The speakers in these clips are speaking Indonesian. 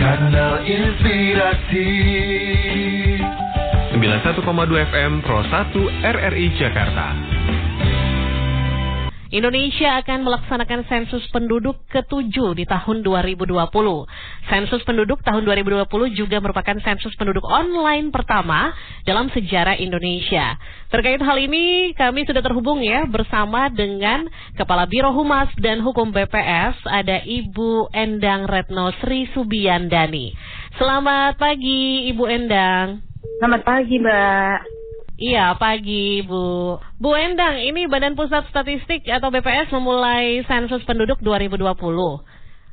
Kanal Inspirasi 91,2 FM Pro 1 RRI Jakarta. Indonesia akan melaksanakan sensus penduduk ke-7 di tahun 2020. Sensus penduduk tahun 2020 juga merupakan sensus penduduk online pertama dalam sejarah Indonesia. Terkait hal ini, kami sudah terhubung ya bersama dengan Kepala Biro Humas dan Hukum BPS, ada Ibu Endang Retno Sri Subiyandani. Selamat pagi, Ibu Endang. Selamat pagi, Mbak. Iya, pagi Bu. Bu Endang, ini Badan Pusat Statistik atau BPS memulai sensus penduduk 2020.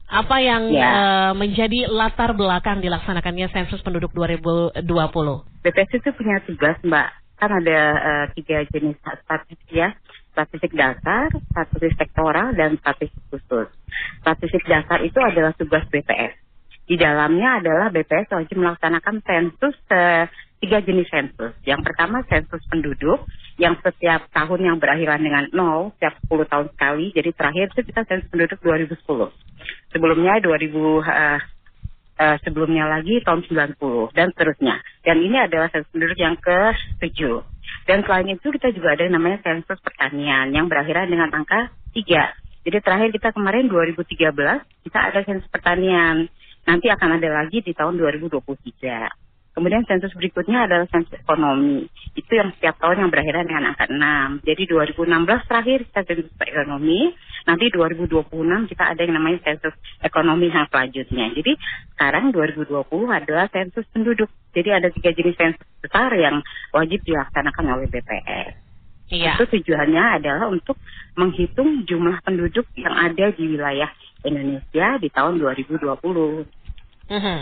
Apa yang Ya. eh, menjadi latar belakang dilaksanakannya sensus penduduk 2020? BPS itu punya tugas, Mbak. Kan ada eh, tiga jenis statistik ya. Statistik dasar, statistik sektoral, dan statistik khusus. Statistik dasar itu adalah tugas BPS. Di dalamnya adalah BPS wajib melaksanakan sensus eh, tiga jenis sensus. Yang pertama sensus penduduk yang setiap tahun yang berakhiran dengan 0 setiap 10 tahun sekali. Jadi terakhir itu kita sensus penduduk 2010. Sebelumnya 2000 eh, eh, sebelumnya lagi tahun 90 dan seterusnya. Dan ini adalah sensus penduduk yang ke-7. Dan selain itu kita juga ada yang namanya sensus pertanian yang berakhiran dengan angka 3. Jadi terakhir kita kemarin 2013 kita ada sensus pertanian. Nanti akan ada lagi di tahun 2023. Kemudian sensus berikutnya adalah sensus ekonomi. Itu yang setiap tahun yang berakhiran dengan angka 6. Jadi 2016 terakhir kita sensus ekonomi. Nanti 2026 kita ada yang namanya sensus ekonomi yang selanjutnya. Jadi sekarang 2020 adalah sensus penduduk. Jadi ada tiga jenis sensus besar yang wajib dilaksanakan oleh BPS. Iya. Itu tujuannya adalah untuk menghitung jumlah penduduk yang ada di wilayah Indonesia di tahun 2020. Mhm.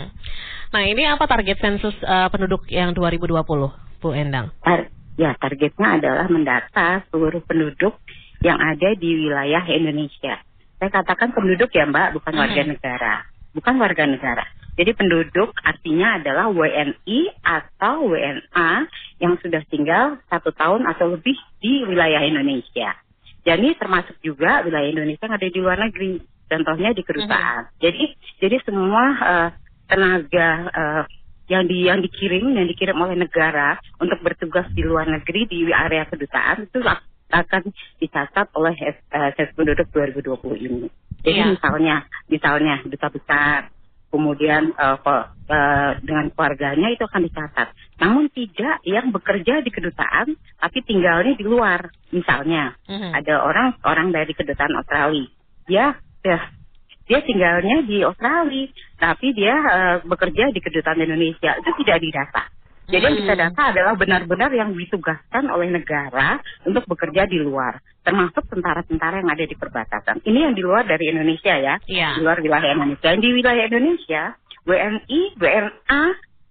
Nah, ini apa target sensus eh, penduduk yang 2020, Bu Endang? Tar- ya targetnya adalah mendata seluruh penduduk yang ada di wilayah Indonesia. Saya katakan penduduk ya Mbak, bukan Mhm. warga negara. Bukan warga negara. Jadi penduduk artinya adalah WNI atau WNA yang sudah tinggal satu tahun atau lebih di wilayah Indonesia. Jadi termasuk juga wilayah Indonesia yang ada di luar negeri. Contohnya di kedutaan. Jadi jadi semua eh, tenaga eh, yang di yang dikirim yang dikirim oleh negara untuk bertugas di luar negeri di area kedutaan itu ak- akan dicatat oleh eh, sensus penduduk 2020 ini. Jadi Iya. misalnya misalnya duta besar kemudian ko- eh, dengan keluarganya itu akan dicatat. Namun tidak yang bekerja di kedutaan tapi tinggalnya di luar. Misalnya Mhm. ada orang orang dari kedutaan Australia. Dia dia, dia tinggalnya di Australia, tapi dia eh, bekerja di kedutaan Indonesia. Itu tidak didata. Jadi yang kita Hmm. data adalah benar-benar yang ditugaskan oleh negara untuk bekerja di luar, termasuk tentara-tentara yang ada di perbatasan. Ini yang di luar dari Indonesia ya, Iya. di luar wilayah Indonesia. Yang di wilayah Indonesia, WNI, WNA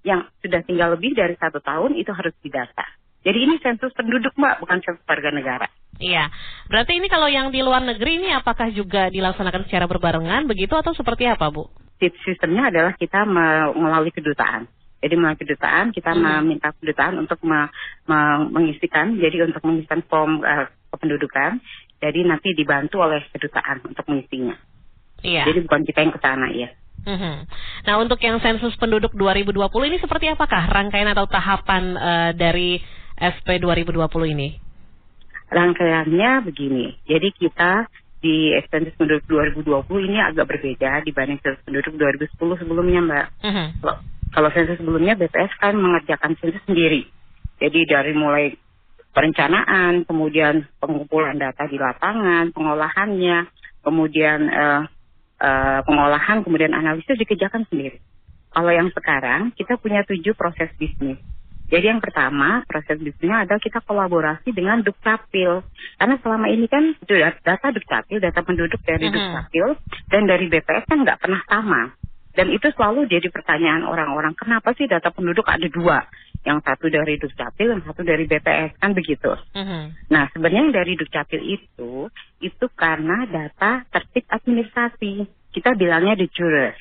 yang sudah tinggal lebih dari satu tahun itu harus didata. Jadi ini sensus penduduk mbak, bukan sensus warga negara. Iya. Berarti ini kalau yang di luar negeri ini apakah juga dilaksanakan secara berbarengan begitu atau seperti apa, Bu? Sis- sistemnya adalah kita me- melalui kedutaan. Jadi melalui kedutaan kita Hmm. meminta kedutaan untuk me- me- mengisikan, jadi untuk mengisikan form eh, kependudukan. Jadi nanti dibantu oleh kedutaan untuk mengisinya. Iya. Jadi bukan kita yang ke sana ya. Mhm. Nah, untuk yang sensus penduduk 2020 ini seperti apakah rangkaian atau tahapan eh, dari SP 2020 ini? Rangkaiannya begini. Jadi kita di sensus penduduk 2020 ini agak berbeda dibanding sensus penduduk 2010 sebelumnya, Mbak. Mhm. Kalau- Kalau sensus sebelumnya BPS kan mengerjakan sensus sendiri. Jadi dari mulai perencanaan, kemudian pengumpulan data di lapangan, pengolahannya, kemudian eh, eh, pengolahan, kemudian analisis dikerjakan sendiri. Kalau yang sekarang kita punya tujuh proses bisnis. Jadi yang pertama proses bisnisnya adalah kita kolaborasi dengan Dukcapil. Karena selama ini kan data data Dukcapil, data penduduk dari Mhm. Dukcapil dan dari BPS kan nggak pernah sama. Dan itu selalu jadi pertanyaan orang-orang, kenapa sih data penduduk ada dua? Yang satu dari Dukcapil, yang satu dari BPS, kan begitu. Mhm. Nah, sebenarnya yang dari Dukcapil itu, itu karena data tertib administrasi. Kita bilangnya de jure.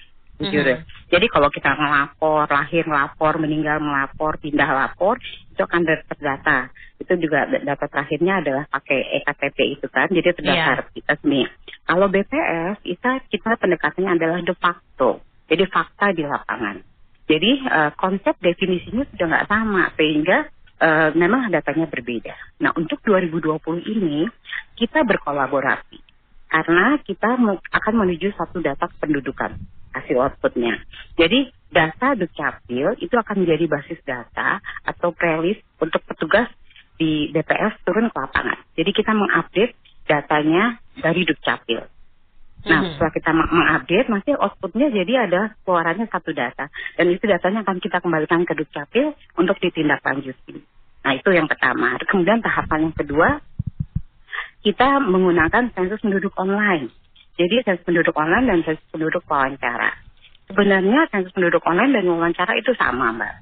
De jure. Jadi kalau kita ngelapor, lahir ngelapor, meninggal ngelapor, pindah lapor, itu akan ter- terdata. Itu juga data terakhirnya adalah pakai EKTP itu kan, jadi terdaftar kita resmi. Kalau BPS, kita, kita pendekatannya adalah de facto. Jadi fakta di lapangan. Jadi uh, konsep definisinya sudah nggak sama sehingga uh, memang datanya berbeda. Nah untuk 2020 ini kita berkolaborasi karena kita akan menuju satu data pendudukan hasil outputnya. Jadi data Dukcapil itu akan menjadi basis data atau prelis untuk petugas di DPS turun ke lapangan. Jadi kita mengupdate datanya dari Dukcapil. Nah, mm-hmm. setelah kita mengupdate, nanti outputnya jadi ada keluarannya satu data. Dan itu datanya akan kita kembalikan ke Dukcapil untuk ditindaklanjuti. Nah, itu yang pertama. Kemudian tahapan yang kedua, kita menggunakan sensus penduduk online. Jadi sensus penduduk online dan sensus penduduk wawancara. Sebenarnya sensus penduduk online dan wawancara itu sama, Mbak.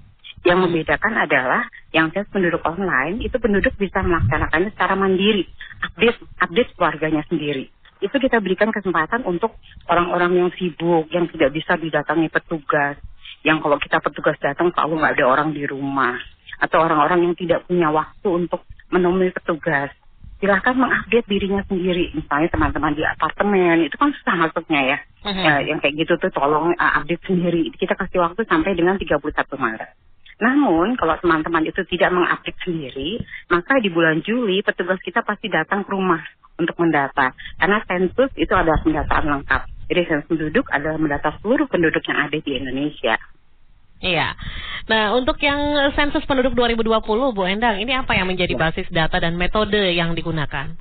Yang hmm. membedakan adalah yang sensus penduduk online itu penduduk bisa melaksanakannya secara mandiri, update update keluarganya sendiri itu kita berikan kesempatan untuk orang-orang yang sibuk, yang tidak bisa didatangi petugas, yang kalau kita petugas datang selalu nggak ada orang di rumah, atau orang-orang yang tidak punya waktu untuk menemui petugas. Silahkan mengupdate dirinya sendiri, misalnya teman-teman di apartemen, itu kan susah masuknya ya. Uh-huh. ya yang kayak gitu tuh tolong uh, update sendiri. Kita kasih waktu sampai dengan 31 Maret. Namun kalau teman-teman itu tidak mengupdate sendiri, maka di bulan Juli petugas kita pasti datang ke rumah untuk mendata. Karena sensus itu adalah pendataan lengkap. Jadi sensus penduduk adalah mendata seluruh penduduk yang ada di Indonesia. Iya. Nah, untuk yang sensus penduduk 2020, Bu Endang, ini apa yang menjadi ya. basis data dan metode yang digunakan?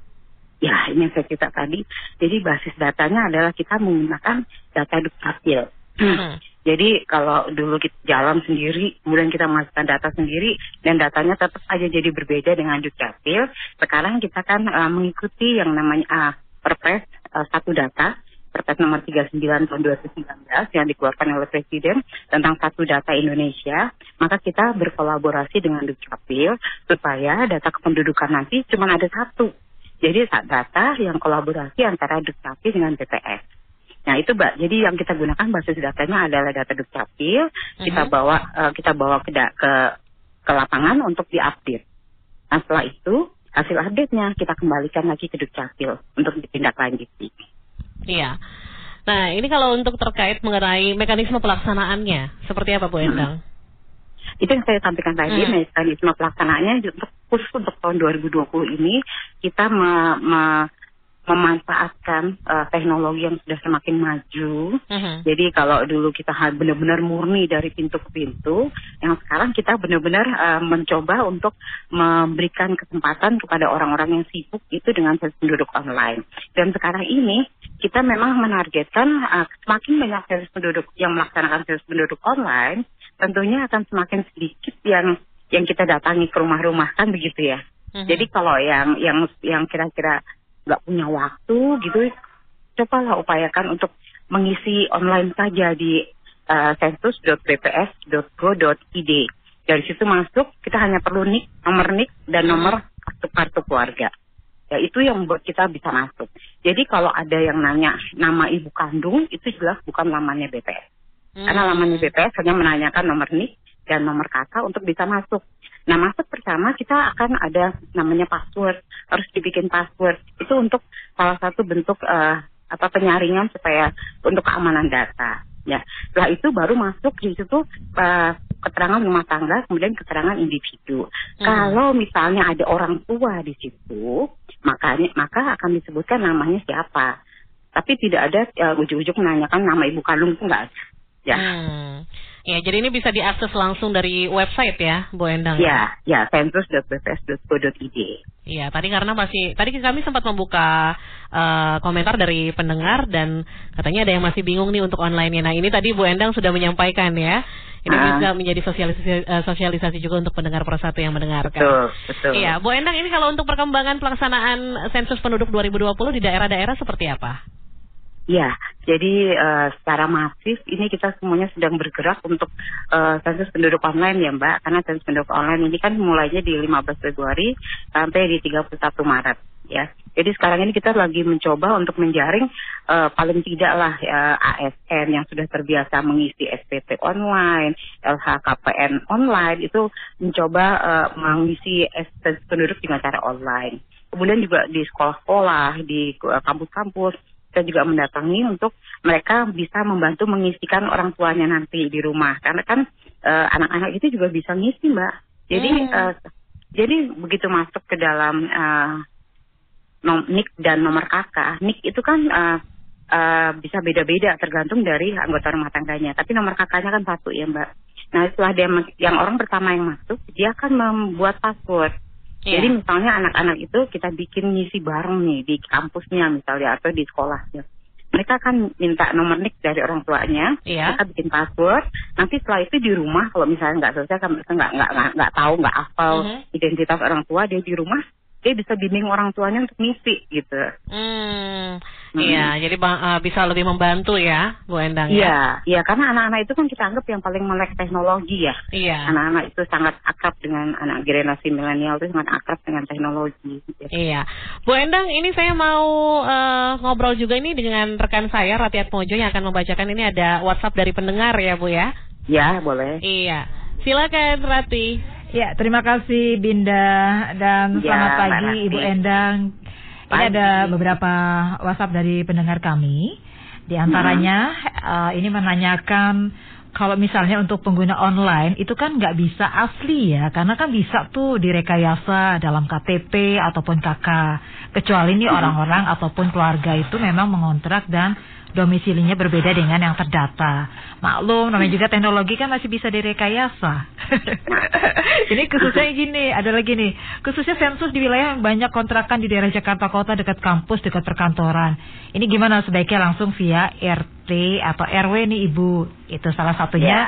Ya, ini yang saya cerita tadi. Jadi basis datanya adalah kita menggunakan data dukcapil. Hmm. Jadi kalau dulu kita jalan sendiri, kemudian kita masukkan data sendiri, dan datanya tetap aja jadi berbeda dengan Dukcapil. Sekarang kita kan uh, mengikuti yang namanya uh, Perpres uh, satu data, Perpres nomor 39 tahun 2019 yang dikeluarkan oleh Presiden tentang satu data Indonesia, maka kita berkolaborasi dengan Dukcapil supaya data kependudukan nanti cuma ada satu. Jadi data yang kolaborasi antara Dukcapil dengan BPS. Nah itu mbak, jadi yang kita gunakan basis datanya adalah data dukcapil, kita mhm. bawa uh, kita bawa ke, ke ke lapangan untuk diupdate. Nah setelah itu hasil update-nya kita kembalikan lagi ke dukcapil untuk ditindaklanjuti. Iya. Nah ini kalau untuk terkait mengenai mekanisme pelaksanaannya, seperti apa Bu Endang? Hmm. Itu yang saya sampaikan tadi, hmm. mekanisme pelaksanaannya untuk khusus untuk tahun 2020 ini kita me, me, memanfaatkan uh, teknologi yang sudah semakin maju. Uh-huh. Jadi kalau dulu kita benar-benar murni dari pintu ke pintu, yang sekarang kita benar-benar uh, mencoba untuk memberikan kesempatan kepada orang-orang yang sibuk itu dengan penduduk online. Dan sekarang ini kita memang menargetkan uh, semakin banyak sensus penduduk yang melaksanakan sensus penduduk online, tentunya akan semakin sedikit yang yang kita datangi ke rumah-rumah kan begitu ya. Uh-huh. Jadi kalau yang yang yang kira-kira nggak punya waktu gitu, cobalah upayakan untuk mengisi online saja di uh, sensus.bps.go.id. Dari situ masuk, kita hanya perlu nik, nomor nik, dan nomor kartu-kartu keluarga. Ya itu yang membuat kita bisa masuk. Jadi kalau ada yang nanya nama ibu kandung, itu jelas bukan namanya BPS. Hmm. Karena namanya BPS hanya menanyakan nomor nik dan nomor kakak untuk bisa masuk. Nah masuk pertama kita akan ada namanya password, harus dibikin password. Itu untuk salah satu bentuk uh, apa penyaringan supaya untuk keamanan data. Ya, setelah itu baru masuk di situ uh, keterangan rumah tangga, kemudian keterangan individu. Hmm. Kalau misalnya ada orang tua di situ, makanya maka akan disebutkan namanya siapa. Tapi tidak ada uh, ujuk-ujuk menanyakan nama ibu kandung itu enggak. Ya. Hmm. Ya, jadi ini bisa diakses langsung dari website ya, Bu Endang. Ya, ya, sensus.bps.co.id. Iya, tadi karena masih tadi kami sempat membuka uh, komentar dari pendengar dan katanya ada yang masih bingung nih untuk online-nya. Nah, ini tadi Bu Endang sudah menyampaikan ya. Ini uh, bisa menjadi sosialisasi, uh, sosialisasi juga untuk pendengar persatu yang mendengarkan. Betul, betul. Iya, Bu Endang ini kalau untuk perkembangan pelaksanaan sensus penduduk 2020 di daerah-daerah seperti apa? Ya, jadi uh, secara masif ini kita semuanya sedang bergerak untuk uh, sensus penduduk online ya Mbak, karena sensus penduduk online ini kan mulainya di 15 Februari sampai di 31 Maret ya. Jadi sekarang ini kita lagi mencoba untuk menjaring uh, paling tidak lah uh, ASN yang sudah terbiasa mengisi SPT online, LHKPN online itu mencoba uh, mengisi sensus penduduk dengan cara online. Kemudian juga di sekolah-sekolah, di kampus-kampus kita juga mendatangi untuk mereka bisa membantu mengisikan orang tuanya nanti di rumah. Karena kan eh, anak-anak itu juga bisa ngisi mbak. Jadi Hmm. eh, jadi begitu masuk ke dalam eh, nom nik dan nomor kakak nik itu kan eh, eh, bisa beda-beda tergantung dari anggota rumah tangganya. Tapi nomor kakaknya kan satu ya mbak. Nah setelah dia yang orang pertama yang masuk dia akan membuat password Iya. jadi misalnya anak-anak itu kita bikin ngisi bareng nih di kampusnya misalnya atau di sekolahnya. Mereka akan minta nomor nik dari orang tuanya, Iya. mereka bikin password. Nanti setelah itu di rumah kalau misalnya nggak selesai, kan nggak nggak nggak nggak tahu nggak hafal Mhm. identitas orang tua dia di rumah, dia bisa bimbing orang tuanya untuk ngisi gitu. Hmm, Hmm. iya, jadi bang, eh, bisa lebih membantu ya, Bu Endang ya. Iya, iya karena anak-anak itu kan kita anggap yang paling melek teknologi ya. Iya. Anak-anak itu sangat akrab dengan anak generasi milenial itu sangat akrab dengan teknologi. gitu. Iya, Bu Endang, ini saya mau eh, ngobrol juga ini dengan rekan saya Ratiat Mojo yang akan membacakan ini ada WhatsApp dari pendengar ya Bu ya. Ya boleh. Iya, silakan Rati. Ya, terima kasih Binda dan Ya, selamat pagi. Ibu Endang. Ini Pagi. ada beberapa WhatsApp dari pendengar kami. Di antaranya eh, ini menanyakan kalau misalnya untuk pengguna online itu kan nggak bisa asli ya, karena kan bisa tuh direkayasa dalam KTP ataupun KK. Kecuali nih orang-orang ataupun keluarga itu memang mengontrak dan domisilinya berbeda dengan yang terdata. Maklum, namanya juga teknologi kan masih bisa direkayasa. Ini khususnya gini, ada lagi nih. Khususnya sensus di wilayah yang banyak kontrakan di daerah Jakarta Kota dekat kampus, dekat perkantoran. Ini gimana sebaiknya langsung via RT atau RW nih Ibu? Itu salah satunya Ya.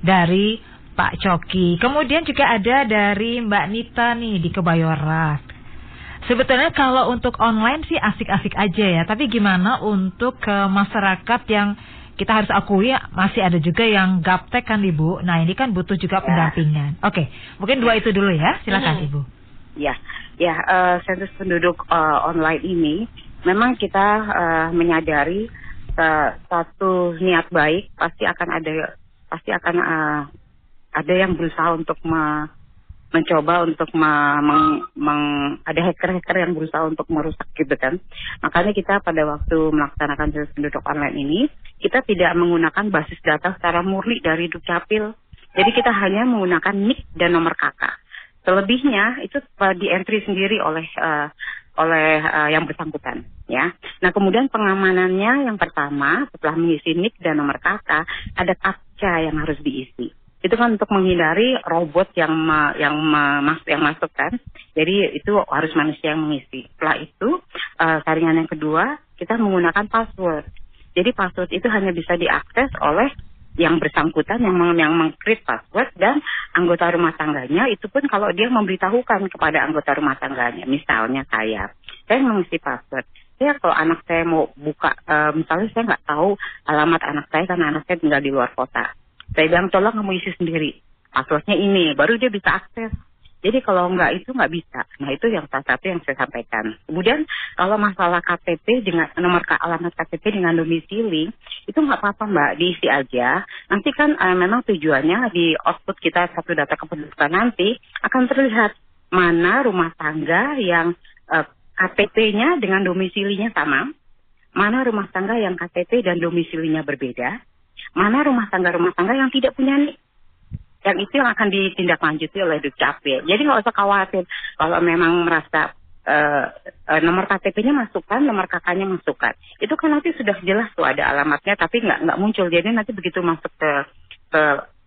dari Pak Coki. Kemudian juga ada dari Mbak Nita nih di Kebayoran. Sebetulnya kalau untuk online sih asik-asik aja ya, tapi gimana untuk ke masyarakat yang kita harus akui masih ada juga yang gaptek kan Ibu. Nah ini kan butuh juga Ya. pendampingan. Oke, mungkin dua itu dulu ya, silakan Mhm. Ibu. Ya, ya eh, sensus penduduk eh, online ini memang kita eh, menyadari eh, satu niat baik pasti akan ada pasti akan eh, ada yang berusaha untuk me- mencoba untuk me- meng- meng- ada hacker-hacker yang berusaha untuk merusak gitu kan. Makanya kita pada waktu melaksanakan sensus penduduk online ini kita tidak menggunakan basis data secara murni dari Dukcapil. Jadi kita hanya menggunakan nik dan nomor kakak. Selebihnya itu uh, di entry sendiri oleh uh, oleh uh, yang bersangkutan ya. Nah, kemudian pengamanannya yang pertama setelah mengisi nik dan nomor kakak ada captcha yang harus diisi. Itu kan untuk menghindari robot yang ma- yang mas- yang masuk kan. Jadi itu harus manusia yang mengisi. Setelah itu uh, saringan yang kedua kita menggunakan password. Jadi password itu hanya bisa diakses oleh yang bersangkutan yang meng, yang mengcreate password dan anggota rumah tangganya itu pun kalau dia memberitahukan kepada anggota rumah tangganya misalnya saya saya mengisi password saya kalau anak saya mau buka eh, misalnya saya nggak tahu alamat anak saya karena anak saya tinggal di luar kota saya bilang tolong kamu isi sendiri passwordnya ini baru dia bisa akses jadi kalau nggak itu nggak bisa. Nah itu yang salah satu yang saya sampaikan. Kemudian kalau masalah KTP dengan nomor alamat KTP dengan domisili itu nggak apa-apa mbak diisi aja. Nanti kan eh, memang tujuannya di output kita satu data kependudukan nanti akan terlihat mana rumah tangga yang eh, KTP-nya dengan domisilinya sama, mana rumah tangga yang KTP dan domisilinya berbeda, mana rumah tangga-rumah tangga yang tidak punya nik yang itu yang akan ditindaklanjuti oleh Dukcapil. Jadi nggak usah khawatir kalau memang merasa eh, nomor KTP-nya masukkan, nomor kakaknya masukkan. Itu kan nanti sudah jelas tuh ada alamatnya, tapi nggak nggak muncul. Jadi nanti begitu masuk ke ke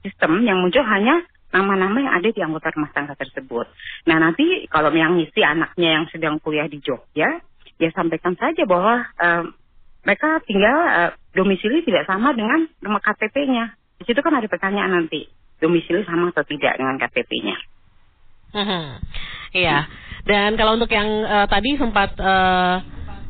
sistem yang muncul hanya nama-nama yang ada di anggota rumah tangga tersebut. Nah nanti kalau yang ngisi anaknya yang sedang kuliah di Jogja, ya sampaikan saja bahwa eh, mereka tinggal eh, domisili tidak sama dengan nomor KTP-nya. Di situ kan ada pertanyaan nanti domisili sama atau tidak dengan KTP-nya. Mhm. Iya. Dan kalau untuk yang eh, tadi sempat eh,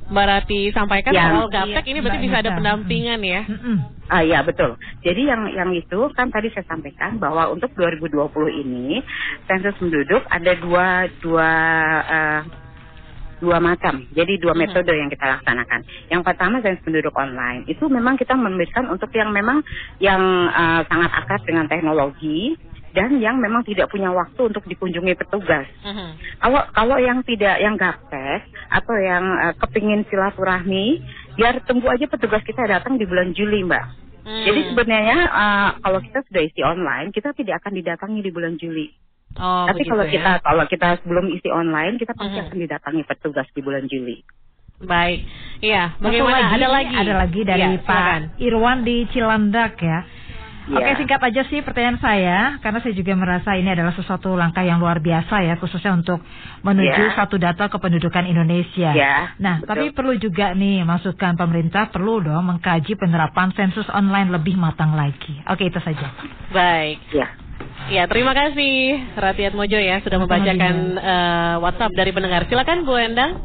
Mbak Rati sampaikan Yang- soal gaptek iya, ini berarti Mbak bisa ada pendampingan ya. Mm-mm. Ah ya betul. Jadi yang yang itu kan tadi saya sampaikan bahwa untuk 2020 ini sensus penduduk ada dua dua eh, dua macam. Jadi dua Mhm. metode yang kita laksanakan. Yang pertama sensus penduduk online. Itu memang kita memberikan untuk yang memang yang eh, sangat akrab dengan teknologi dan yang memang tidak punya waktu untuk dikunjungi petugas. Mhm. Kalau kalau yang tidak yang gaptek atau yang eh, kepingin silaturahmi biar tunggu aja petugas kita datang di bulan Juli mbak. Hmm. Jadi sebenarnya uh, kalau kita sudah isi online, kita tidak akan didatangi di bulan Juli. Oh, Tapi kalau ya. kita kalau kita sebelum isi online, kita pasti Mhm. akan didatangi petugas di bulan Juli. Baik. Iya, bagaimana? lagi, ada lagi? Ada lagi dari silakan. Pak Irwan di Cilandak ya. Ya. Oke singkat aja sih pertanyaan saya karena saya juga merasa ini adalah sesuatu langkah yang luar biasa ya khususnya untuk menuju Ya. satu data kependudukan Indonesia. Ya, Nah betul. tapi perlu juga nih masukan pemerintah perlu dong mengkaji penerapan sensus online lebih matang lagi. Oke itu saja. Baik. Ya. Ya, terima kasih Ratiat Mojo ya sudah membacakan eh, WhatsApp dari pendengar. Silakan Bu Endang.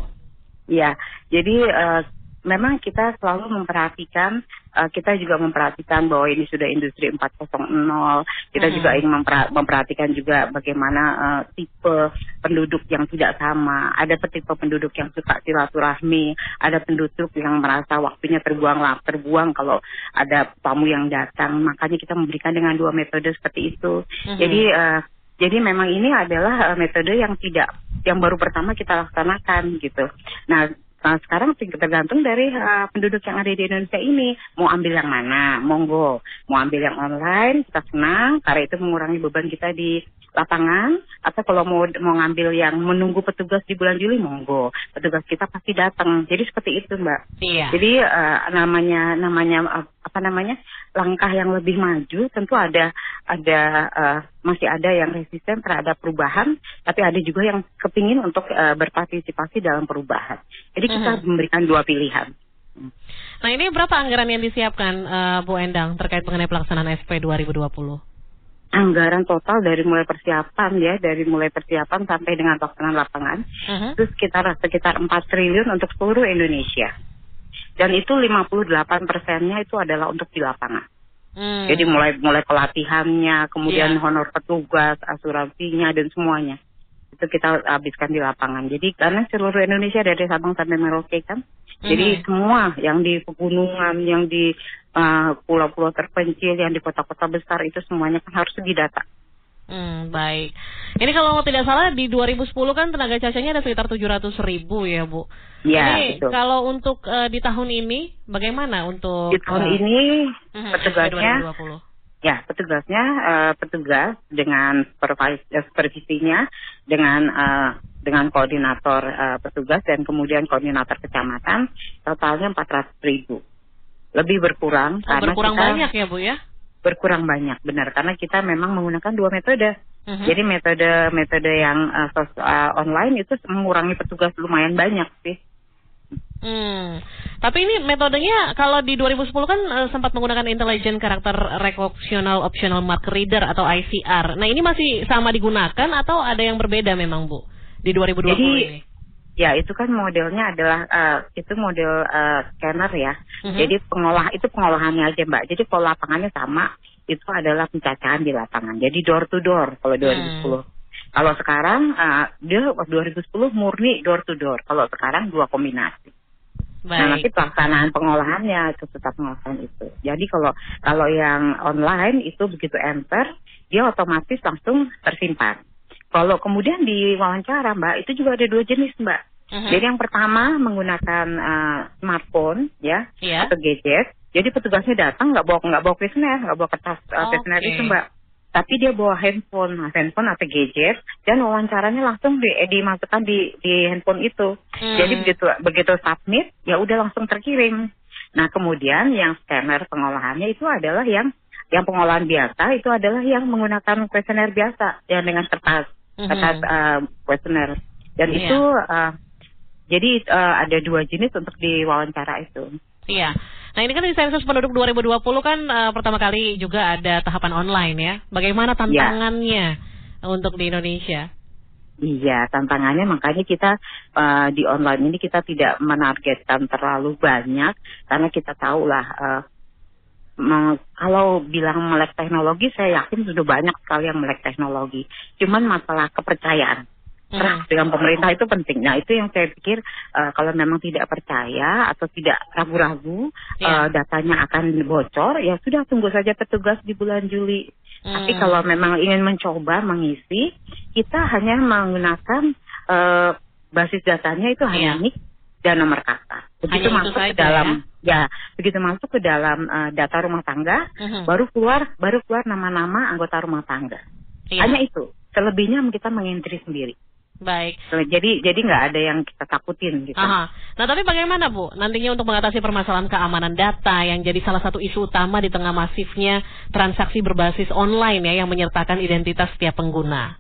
Ya, jadi eh, memang kita selalu memperhatikan, eh, kita juga memperhatikan bahwa ini sudah industri 4.0. Kita Mhm. juga ingin memperhatikan juga bagaimana eh, tipe penduduk yang tidak sama. Ada tipe penduduk yang suka silaturahmi, ada penduduk yang merasa waktunya terbuang lah, terbuang kalau ada tamu yang datang. Makanya kita memberikan dengan dua metode seperti itu. Mhm. Jadi eh, jadi memang ini adalah eh, metode yang tidak yang baru pertama kita laksanakan gitu. Nah, nah, sekarang tergantung dari eh, penduduk yang ada di Indonesia ini. Mau ambil yang mana, monggo. Mau ambil yang online, kita senang. Karena itu mengurangi beban kita di lapangan atau kalau mau mau ngambil yang menunggu petugas di bulan Juli monggo. Petugas kita pasti datang. Jadi seperti itu, Mbak. Iya. Jadi eh, namanya namanya eh, apa namanya langkah yang lebih maju tentu ada ada eh, masih ada yang resisten terhadap perubahan, tapi ada juga yang kepingin untuk eh, berpartisipasi dalam perubahan. Jadi kita Mhm. memberikan dua pilihan. Nah, ini berapa anggaran yang disiapkan eh, Bu Endang terkait mengenai pelaksanaan SP 2020? Anggaran total dari mulai persiapan ya, dari mulai persiapan sampai dengan pelaksanaan lapangan Mhm. itu sekitar sekitar 4 triliun untuk seluruh Indonesia. Dan itu 58 persennya itu adalah untuk di lapangan. Hmm. Jadi mulai mulai pelatihannya, kemudian Iya. honor petugas, asuransinya dan semuanya itu kita habiskan di lapangan. Jadi karena seluruh Indonesia dari Sabang sampai Merauke kan, jadi Mhm. semua yang di pegunungan, yang di uh, pulau-pulau terpencil, yang di kota-kota besar itu semuanya kan harus didata. Hmm, baik. Ini kalau tidak salah di 2010 kan tenaga cacanya ada sekitar 700 ribu ya Bu. Ya, ini betul. kalau untuk eh, di tahun ini bagaimana untuk Di tahun eh, ini mhm, petugasnya SP 2020? Ya, petugasnya eh, petugas dengan supervis- eh, supervisinya dengan eh, dengan koordinator eh, petugas dan kemudian koordinator kecamatan totalnya 400 ribu. Lebih berkurang Oh, karena berkurang kita banyak ya Bu ya? berkurang banyak benar karena kita memang menggunakan dua metode. Mhm. Jadi metode metode yang eh, sos- eh, online itu mengurangi petugas lumayan banyak sih. Hmm. Tapi ini metodenya kalau di 2010 kan eh, sempat menggunakan Intelligent Character Recognition Optional Mark Reader atau ICR. Nah, ini masih sama digunakan atau ada yang berbeda memang, Bu? Di 2020 Jadi, ini. Ya, itu kan modelnya adalah eh, itu model eh, scanner ya. Mhm. Jadi pengolah itu pengolahannya aja Mbak. Jadi kalau lapangannya sama itu adalah pencacahan di lapangan. Jadi door to door kalau 2010. Kalau sekarang eh, dia 2010 murni door to door. Kalau sekarang dua kombinasi. Nah nanti Baik. pelaksanaan pengolahannya itu tetap pengolahan itu. Jadi kalau kalau yang online itu begitu enter dia otomatis langsung tersimpan. Kalau kemudian di wawancara Mbak itu juga ada dua jenis Mbak. Mhm. Jadi yang pertama menggunakan eh, smartphone ya Iya. atau gadget. Jadi petugasnya datang nggak bawa nggak bawa kuesioner, nggak bawa kertas uh, Oke. kuesioner itu mbak. Tapi dia bawa handphone, nah, handphone atau gadget dan wawancaranya langsung di, eh, dimasukkan di di handphone itu. Hmm. Jadi begitu begitu submit ya udah langsung terkirim. Nah kemudian yang scanner pengolahannya itu adalah yang yang pengolahan biasa itu adalah yang menggunakan kuesioner biasa yang dengan kertas Mhm. kertas uh, kuesioner dan Iya. itu uh, jadi uh, ada dua jenis untuk diwawancara itu. Iya. Nah ini kan di sensus penduduk 2020 kan eh, pertama kali juga ada tahapan online ya. Bagaimana tantangannya untuk di Indonesia? Iya, tantangannya makanya kita uh, di online ini kita tidak menargetkan terlalu banyak karena kita tahu lah uh, kalau bilang melek teknologi saya yakin sudah banyak sekali yang melek teknologi. Cuman masalah kepercayaan. Hmm. Trust dengan pemerintah itu penting. Nah itu yang saya pikir uh, kalau memang tidak percaya atau tidak ragu-ragu Iya. uh, datanya akan bocor, ya sudah tunggu saja petugas di bulan Juli. Tapi Hmm. kalau memang ingin mencoba mengisi, kita hanya menggunakan eh, basis datanya itu hanya Iya. Dan nomor kata. Begitu Hanya masuk ke dalam ya, begitu masuk ke dalam eh, data rumah tangga, Mhm. baru keluar baru keluar nama-nama anggota rumah tangga. Iya. Hanya itu. Selebihnya kita mengentri sendiri. Baik. Jadi jadi nggak ada yang kita takutin gitu. Aha. Nah, tapi bagaimana Bu nantinya untuk mengatasi permasalahan keamanan data yang jadi salah satu isu utama di tengah masifnya transaksi berbasis online ya yang menyertakan identitas setiap pengguna?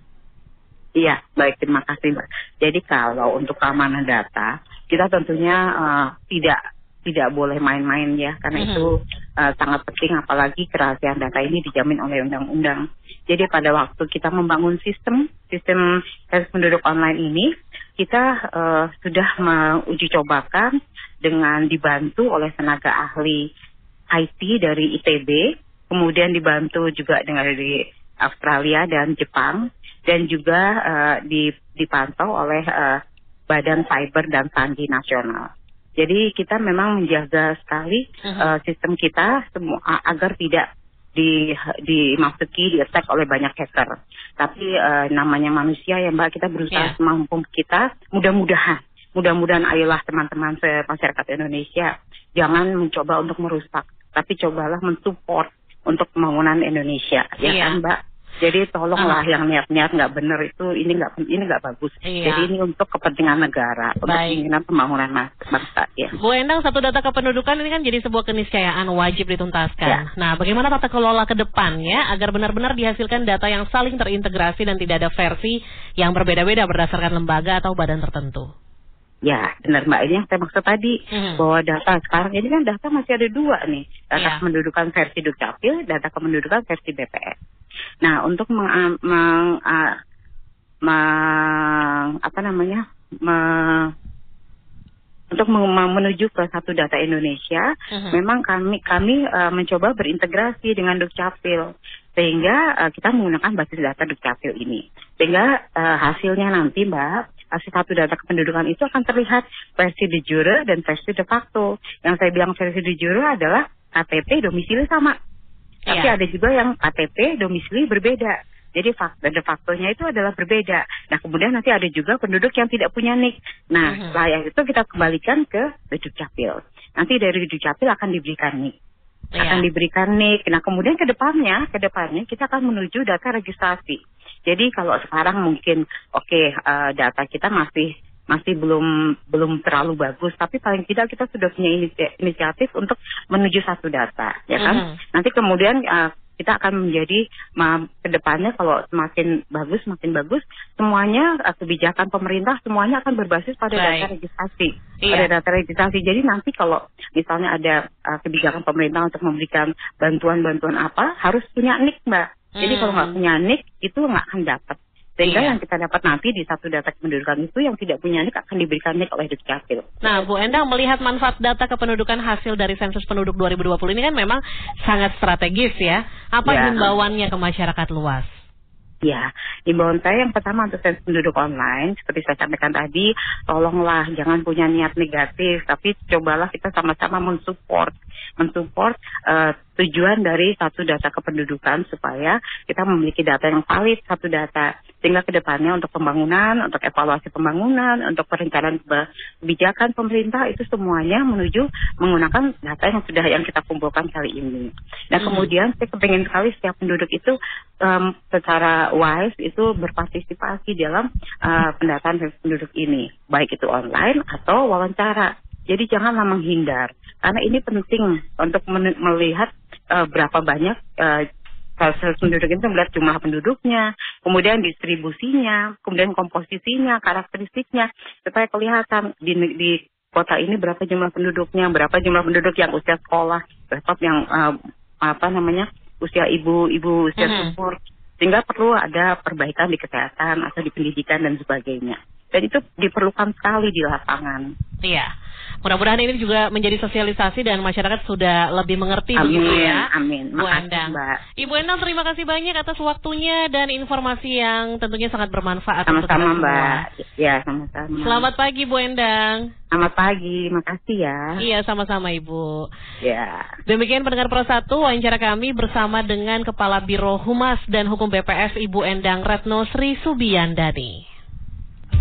Iya, baik terima kasih Mbak. Jadi kalau untuk keamanan data, kita tentunya eh, tidak tidak boleh main-main ya, karena Mhm. itu eh, sangat penting apalagi kerahasiaan data ini dijamin oleh undang-undang. Jadi pada waktu kita membangun sistem sistem sensus penduduk online ini, kita eh, sudah menguji cobakan dengan dibantu oleh tenaga ahli IT dari ITB, kemudian dibantu juga dengan dari Australia dan Jepang, dan juga di- dipantau oleh eh, Badan Cyber dan Sandi Nasional. Jadi kita memang menjaga sekali Mhm. eh, sistem kita semua agar tidak di dimasuki, di attack oleh banyak hacker. Tapi eh, namanya manusia ya Mbak, kita berusaha semampu kita. Mudah-mudahan, mudah-mudahan ayolah teman-teman masyarakat Indonesia jangan mencoba untuk merusak, tapi cobalah mensupport untuk pembangunan Indonesia, ya Iya. kan Mbak? Jadi tolonglah Aha. yang niat-niat nggak benar itu ini nggak ini nggak bagus. Iya. Jadi ini untuk kepentingan negara, Baik. kepentingan pembangunan bangsa. Ya. Bu Endang, satu data kependudukan ini kan jadi sebuah keniscayaan wajib dituntaskan. Ya. Nah, bagaimana tata kelola ke depannya agar benar-benar dihasilkan data yang saling terintegrasi dan tidak ada versi yang berbeda-beda berdasarkan lembaga atau badan tertentu? Ya, benar Mbak. Ini yang saya maksud tadi Mhm. bahwa data sekarang ini kan data masih ada dua nih, data Iya. kependudukan versi Dukcapil, data kependudukan versi BPS. Nah, untuk meng, meng- ah, meng- apa namanya, me- untuk meng- menuju ke satu data Indonesia, Mhm. memang kami kami eh, mencoba berintegrasi dengan Dukcapil sehingga eh, kita menggunakan basis data Dukcapil ini. Sehingga eh, hasilnya nanti Mbak, hasil satu data kependudukan itu akan terlihat versi de jure dan versi de facto. Yang saya bilang versi de jure adalah KTP domisili sama. Tapi Iya. ada juga yang KTP domisili berbeda. Jadi fakta de factonya itu adalah berbeda. Nah kemudian nanti ada juga penduduk yang tidak punya NIK. Nah Mhm. setelah yang itu kita kembalikan ke Dukcapil. Nanti dari Dukcapil akan diberikan NIK akan Iya. diberikan NIK. Nah, kemudian ke depannya, ke depannya kita akan menuju data registrasi. Jadi kalau sekarang mungkin oke eh, data kita masih masih belum belum terlalu bagus, tapi paling tidak kita sudah punya inisi- inisiatif untuk menuju satu data, ya kan? Mhm. Nanti kemudian eh, kita akan menjadi ma- ke depannya kalau semakin bagus, semakin bagus, semuanya eh, kebijakan pemerintah semuanya akan berbasis pada Baik. data registrasi Iya. pada data registrasi. Jadi nanti kalau misalnya ada uh, kebijakan pemerintah untuk memberikan bantuan-bantuan apa, harus punya NIK, Mbak. Jadi Hmm. kalau nggak punya NIK, itu nggak akan dapat. Sehingga Iya. yang kita dapat nanti di satu data kependudukan itu yang tidak punya NIK akan diberikan NIK oleh Dukcapil. Nah, Bu Endang melihat manfaat data kependudukan hasil dari sensus penduduk 2020 ini kan memang sangat strategis ya. Apa Ya. himbauannya ke masyarakat luas? Ya, imbauan saya yang pertama untuk sensus penduduk online, seperti saya sampaikan tadi, tolonglah jangan punya niat negatif, tapi cobalah kita sama-sama mensupport, mensupport eh, tujuan dari satu data kependudukan supaya kita memiliki data yang valid satu data, sehingga ke depannya untuk pembangunan, untuk evaluasi pembangunan, untuk perencanaan kebijakan pemerintah itu semuanya menuju menggunakan data yang sudah yang kita kumpulkan kali ini. Dan Hmm. kemudian saya kepengen sekali setiap penduduk itu em, secara wise itu berpartisipasi dalam eh, pendataan penduduk ini, baik itu online atau wawancara. Jadi janganlah menghindar, karena ini penting untuk melihat eh, berapa banyak sensus penduduk itu melihat jumlah penduduknya, kemudian distribusinya, kemudian komposisinya, karakteristiknya, supaya kelihatan di, di kota ini berapa jumlah penduduknya, berapa jumlah penduduk yang usia sekolah, berapa yang eh, apa namanya usia ibu-ibu usia Mhm. subur, sehingga perlu ada perbaikan di kesehatan atau di pendidikan dan sebagainya. Dan itu diperlukan sekali di lapangan. Iya. Mudah-mudahan ini juga menjadi sosialisasi dan masyarakat sudah lebih mengerti Amin, begitu ya. amin. Bu Makasih, Endang. Mbak. Ibu Endang terima kasih banyak atas waktunya dan informasi yang tentunya sangat bermanfaat untuk kita Sama-sama, semua. Mbak. Ya, sama-sama. Selamat pagi Bu Endang. Selamat pagi, makasih ya. Iya sama-sama Ibu. Ya. Demikian pendengar Pro 1 wawancara kami bersama dengan Kepala Biro Humas dan Hukum BPS Ibu Endang Retno Sri Subiyandani.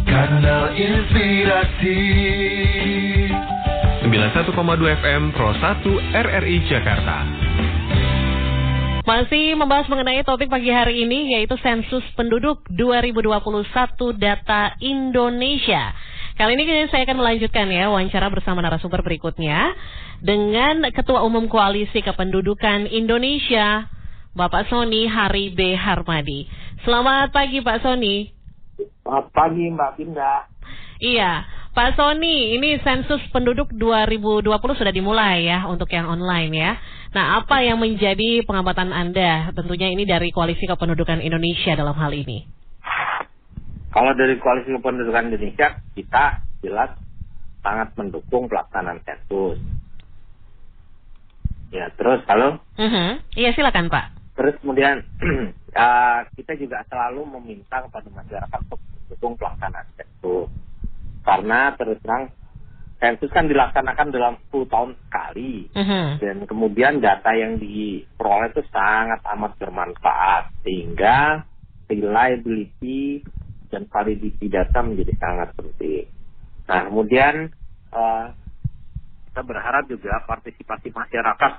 Kanal Inspirasi 91,2 FM Pro 1 RRI Jakarta. Masih membahas mengenai topik pagi hari ini yaitu sensus penduduk 2021 data Indonesia. Kali ini saya akan melanjutkan ya wawancara bersama narasumber berikutnya dengan Ketua Umum Koalisi Kependudukan Indonesia, Bapak Sony Hari B. Harmadi. Selamat pagi Pak Sony. Selamat pagi Mbak Pinda. Iya, Pak Sony, ini sensus penduduk 2020 sudah dimulai ya untuk yang online ya. Nah, apa yang menjadi pengamatan Anda? Tentunya ini dari Koalisi Kependudukan Indonesia dalam hal ini. Kalau dari Koalisi Kependudukan Indonesia, kita jelas sangat mendukung pelaksanaan sensus. Ya, terus halo? Uh -huh. Iya, silakan Pak. Terus kemudian uh, kita juga selalu meminta kepada masyarakat untuk mendukung pelaksanaan sensus. Karena terus terang sensus kan dilaksanakan dalam 10 tahun sekali uh-huh. dan kemudian data yang diperoleh itu sangat amat bermanfaat sehingga reliability dan validity data menjadi sangat penting. Nah kemudian uh, kita berharap juga partisipasi masyarakat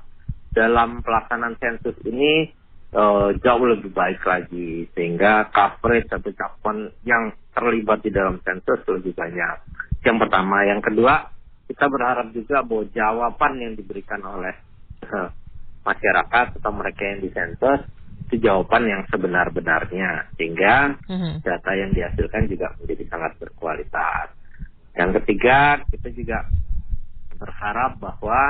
dalam pelaksanaan sensus ini uh, jauh lebih baik lagi sehingga coverage atau cakupan yang terlibat di dalam sensus lebih banyak. Yang pertama, yang kedua kita berharap juga bahwa jawaban yang diberikan oleh uh, masyarakat atau mereka yang disensus itu jawaban yang sebenar-benarnya sehingga uh-huh. data yang dihasilkan juga menjadi sangat berkualitas. Yang ketiga kita juga berharap bahwa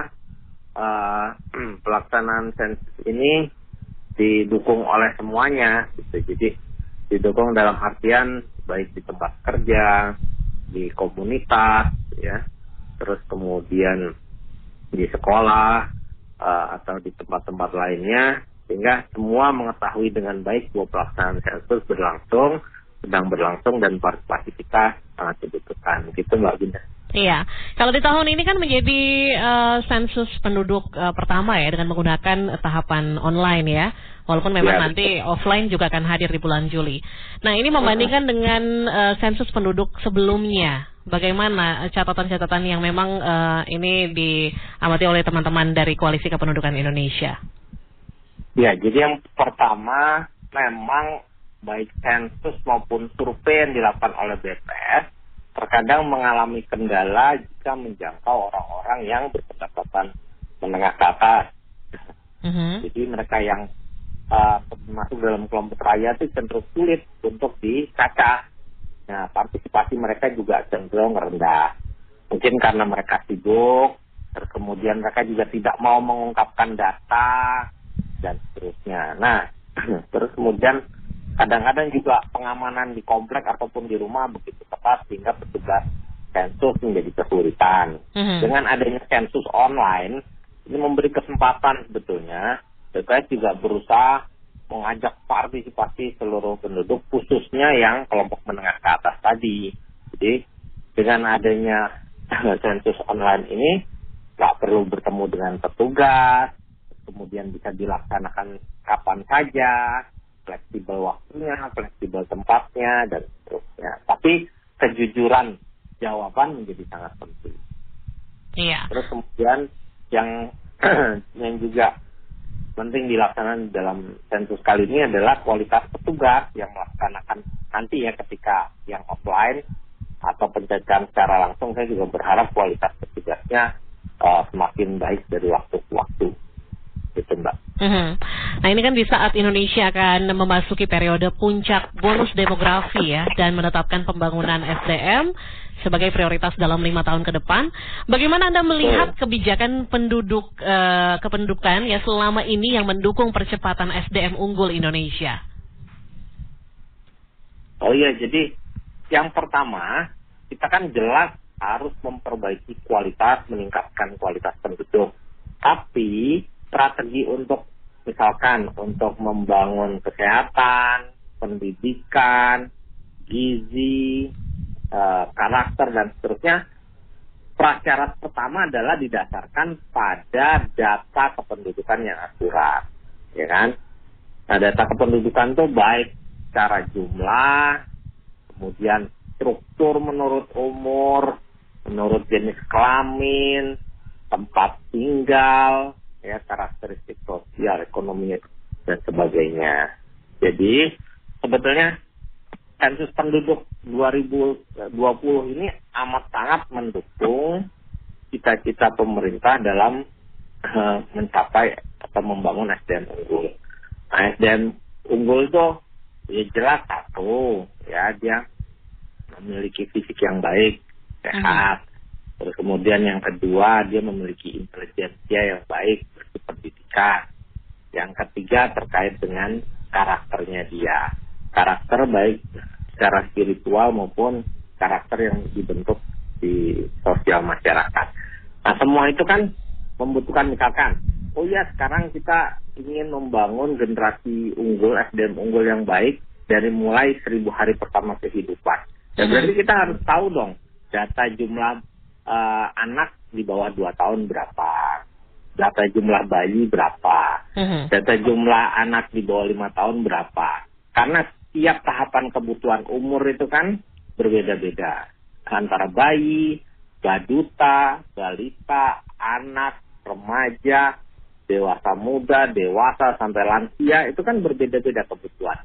uh, pelaksanaan sensus ini didukung oleh semuanya, gitu. jadi didukung dalam artian baik di tempat kerja, di komunitas, ya, terus kemudian di sekolah uh, atau di tempat-tempat lainnya sehingga semua mengetahui dengan baik bahwa pelaksanaan sensus berlangsung sedang berlangsung dan partisipasi kita sangat dibutuhkan gitu Mbak Binda. Iya, kalau di tahun ini kan menjadi uh, sensus penduduk uh, pertama ya dengan menggunakan tahapan online ya. Walaupun memang ya, nanti betul. offline juga akan hadir di bulan Juli. Nah ini membandingkan dengan uh, sensus penduduk sebelumnya, bagaimana catatan-catatan yang memang uh, ini diamati oleh teman-teman dari Koalisi Kependudukan Indonesia? Ya, jadi yang pertama memang baik sensus maupun survei yang dilakukan oleh BPS terkadang mengalami kendala jika menjangkau orang-orang yang berpendapatan menengah ke atas. Mm-hmm. Jadi mereka yang uh, masuk dalam kelompok raya itu cenderung sulit untuk dicacah. Nah, partisipasi mereka juga cenderung rendah. Mungkin karena mereka sibuk, terus kemudian mereka juga tidak mau mengungkapkan data, dan seterusnya. Nah, terus kemudian kadang-kadang juga pengamanan di komplek ataupun di rumah begitu ketat sehingga petugas sensus menjadi kesulitan. Mm-hmm. Dengan adanya sensus online, ini memberi kesempatan sebetulnya BPS juga berusaha mengajak partisipasi seluruh penduduk khususnya yang kelompok menengah ke atas tadi. Jadi dengan adanya sensus online ini nggak perlu bertemu dengan petugas, kemudian bisa dilaksanakan kapan saja, fleksibel waktunya, fleksibel tempatnya dan seterusnya. Tapi kejujuran jawaban menjadi sangat penting. Iya. Terus kemudian yang yang juga penting dilaksanakan dalam sensus kali ini adalah kualitas petugas yang melaksanakan nanti ya ketika yang offline atau pencegahan secara langsung saya juga berharap kualitas petugasnya uh, semakin baik dari waktu ke waktu gitu mbak. Mm-hmm. Nah ini kan di saat Indonesia akan memasuki periode puncak bonus demografi ya dan menetapkan pembangunan SDM sebagai prioritas dalam lima tahun ke depan. Bagaimana Anda melihat kebijakan penduduk uh, kependudukan ya selama ini yang mendukung percepatan SDM unggul Indonesia? Oh iya, jadi yang pertama kita kan jelas harus memperbaiki kualitas, meningkatkan kualitas penduduk. Tapi strategi untuk misalkan untuk membangun kesehatan, pendidikan, gizi, Eh, karakter dan seterusnya prasyarat pertama adalah didasarkan pada data kependudukan yang akurat ya kan? Nah data kependudukan itu baik secara jumlah kemudian struktur menurut umur menurut jenis kelamin tempat tinggal, ya karakteristik sosial, ekonomi dan sebagainya. Jadi sebetulnya sensus penduduk 2020 ini amat sangat mendukung cita-cita pemerintah dalam uh, mencapai atau membangun SDM unggul. Nah, SDM unggul itu ya jelas satu, ya dia memiliki fisik yang baik, sehat. Terus kemudian yang kedua dia memiliki intelijensia yang baik, pendidikan. Yang ketiga terkait dengan karakternya dia. Karakter baik secara spiritual maupun karakter yang dibentuk di sosial masyarakat. Nah semua itu kan membutuhkan misalkan, oh ya sekarang kita ingin membangun generasi unggul, SDM unggul yang baik dari mulai seribu hari pertama kehidupan. Dan berarti kita harus tahu dong data jumlah uh, anak di bawah 2 tahun berapa, data jumlah bayi berapa, uh-huh. data jumlah anak di bawah lima tahun berapa. Karena setiap tahapan kebutuhan umur itu kan berbeda-beda antara bayi, baduta, balita, anak, remaja, dewasa muda, dewasa sampai lansia itu kan berbeda-beda kebutuhan.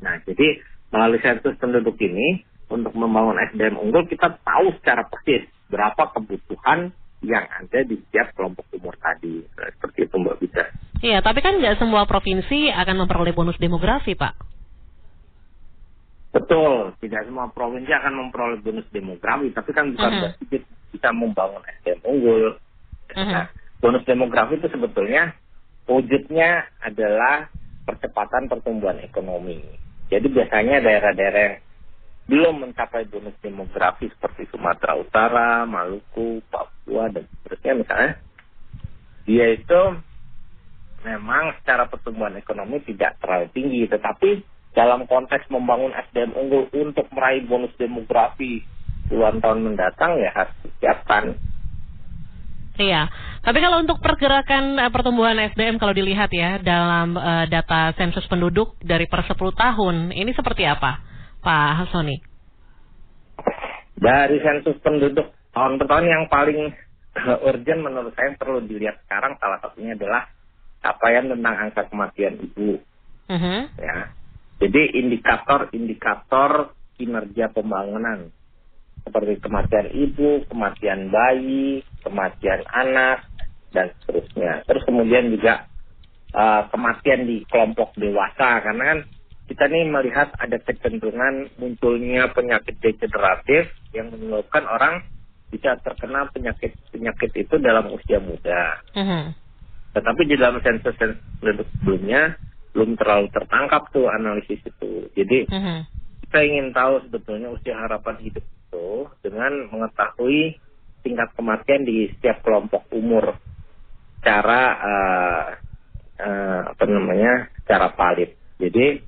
Nah, jadi melalui sensus penduduk ini untuk membangun SDM unggul kita tahu secara persis berapa kebutuhan yang ada di setiap kelompok umur tadi. Nah, seperti itu Mbak Bisa. Iya, tapi kan nggak semua provinsi akan memperoleh bonus demografi, Pak. Betul, tidak semua provinsi akan memperoleh bonus demografi, tapi kan bukan uh -huh. berarti bisa membangun SDM unggul. Uh -huh. Nah, bonus demografi itu sebetulnya wujudnya adalah percepatan pertumbuhan ekonomi. Jadi biasanya daerah-daerah yang belum mencapai bonus demografi seperti Sumatera Utara, Maluku, Papua, dan seterusnya misalnya, dia itu memang secara pertumbuhan ekonomi tidak terlalu tinggi, tetapi dalam konteks membangun SDM unggul untuk meraih bonus demografi puluhan tahun mendatang ya harus disiapkan. Iya, tapi kalau untuk pergerakan uh, pertumbuhan SDM kalau dilihat ya dalam uh, data sensus penduduk dari per 10 tahun, ini seperti apa? Pak Hasoni? Dari sensus penduduk tahun per tahun yang paling urgent menurut saya perlu dilihat sekarang salah satunya adalah capaian tentang angka kematian ibu. Uh -huh. Ya, jadi indikator-indikator kinerja pembangunan seperti kematian ibu, kematian bayi, kematian anak dan seterusnya. Terus kemudian juga uh, kematian di kelompok dewasa karena kan kita nih melihat ada kecenderungan munculnya penyakit degeneratif yang menyebabkan orang bisa terkena penyakit penyakit itu dalam usia muda. Uh-huh. Tetapi di dalam sensus penduduk sebelumnya belum terlalu tertangkap tuh analisis itu. Jadi uh-huh. kita ingin tahu sebetulnya usia harapan hidup itu dengan mengetahui tingkat kematian di setiap kelompok umur cara uh, uh, apa namanya cara valid. Jadi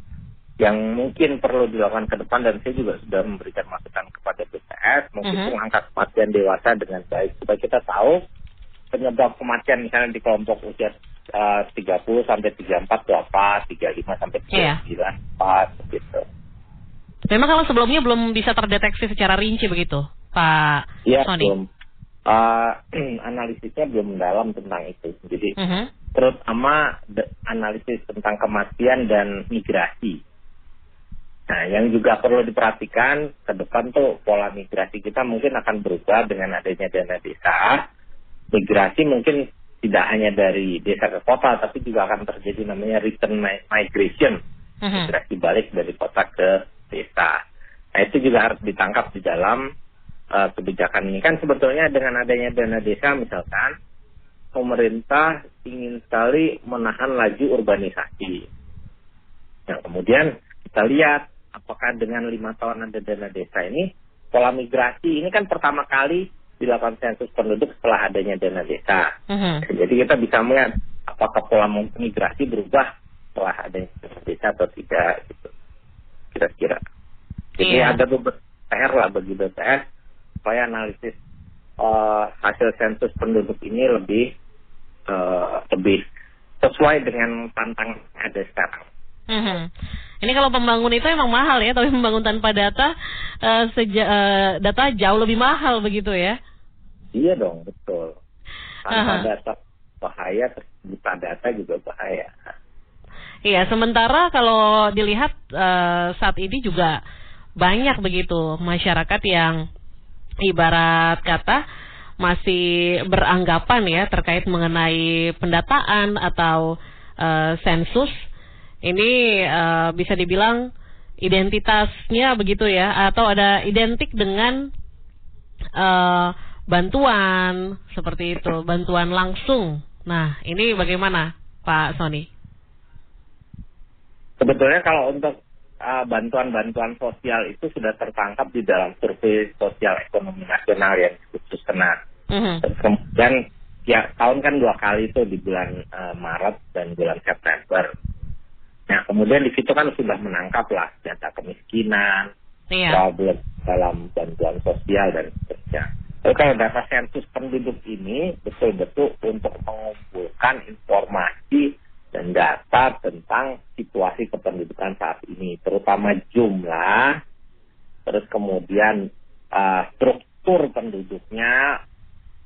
yang mungkin perlu dilakukan ke depan dan saya juga sudah memberikan masukan kepada BPS mungkin uh -huh. mengangkat kematian dewasa dengan baik supaya kita tahu penyebab kematian misalnya di kelompok usia uh, 30 sampai 34 itu apa, 35 sampai 39 yeah. apa gitu. Memang kalau sebelumnya belum bisa terdeteksi secara rinci begitu, Pak ya, Sony? belum. Uh, analisisnya belum mendalam tentang itu. Jadi uh -huh. terutama analisis tentang kematian dan migrasi Nah, yang juga perlu diperhatikan ke depan tuh pola migrasi kita mungkin akan berubah dengan adanya dana desa. Migrasi mungkin tidak hanya dari desa ke kota, tapi juga akan terjadi namanya return migration, uh-huh. migrasi balik dari kota ke desa. Nah, itu juga harus ditangkap di dalam uh, kebijakan ini. Kan sebetulnya dengan adanya dana desa misalkan, pemerintah ingin sekali menahan laju urbanisasi. Nah, kemudian kita lihat apakah dengan lima tahun ada dana desa ini pola migrasi ini kan pertama kali dilakukan sensus penduduk setelah adanya dana desa. Uh-huh. Jadi kita bisa melihat apakah pola migrasi berubah setelah adanya dana desa atau tidak gitu. Kira-kira. Jadi yeah. ada beberapa PR lah bagi BPS supaya analisis uh, hasil sensus penduduk ini lebih uh, lebih sesuai dengan tantangan ada sekarang. Mm-hmm. Ini kalau pembangun itu emang mahal ya, tapi membangun tanpa data uh, seja, uh, data jauh lebih mahal begitu ya? Iya dong, betul. Tanpa Aha. data bahaya, buta data juga bahaya. Iya, sementara kalau dilihat eh, saat ini juga banyak begitu masyarakat yang ibarat kata masih beranggapan ya terkait mengenai pendataan atau eh, sensus ini eh, bisa dibilang identitasnya begitu ya atau ada identik dengan eh, bantuan seperti itu, bantuan langsung. Nah, ini bagaimana Pak Sony? Sebetulnya kalau untuk uh, bantuan-bantuan sosial itu sudah tertangkap di dalam survei sosial ekonomi nasional yang khusus kena. Mhm. Terus kemudian ya tahun kan dua kali itu di bulan uh, Maret dan bulan September. Nah kemudian di situ kan sudah menangkap lah data kemiskinan, Iya. problem dalam bantuan sosial dan seterusnya. Tapi kalau data sensus penduduk ini betul-betul untuk mengumpulkan informasi dan data tentang situasi kependudukan saat ini, terutama jumlah, terus kemudian uh, struktur penduduknya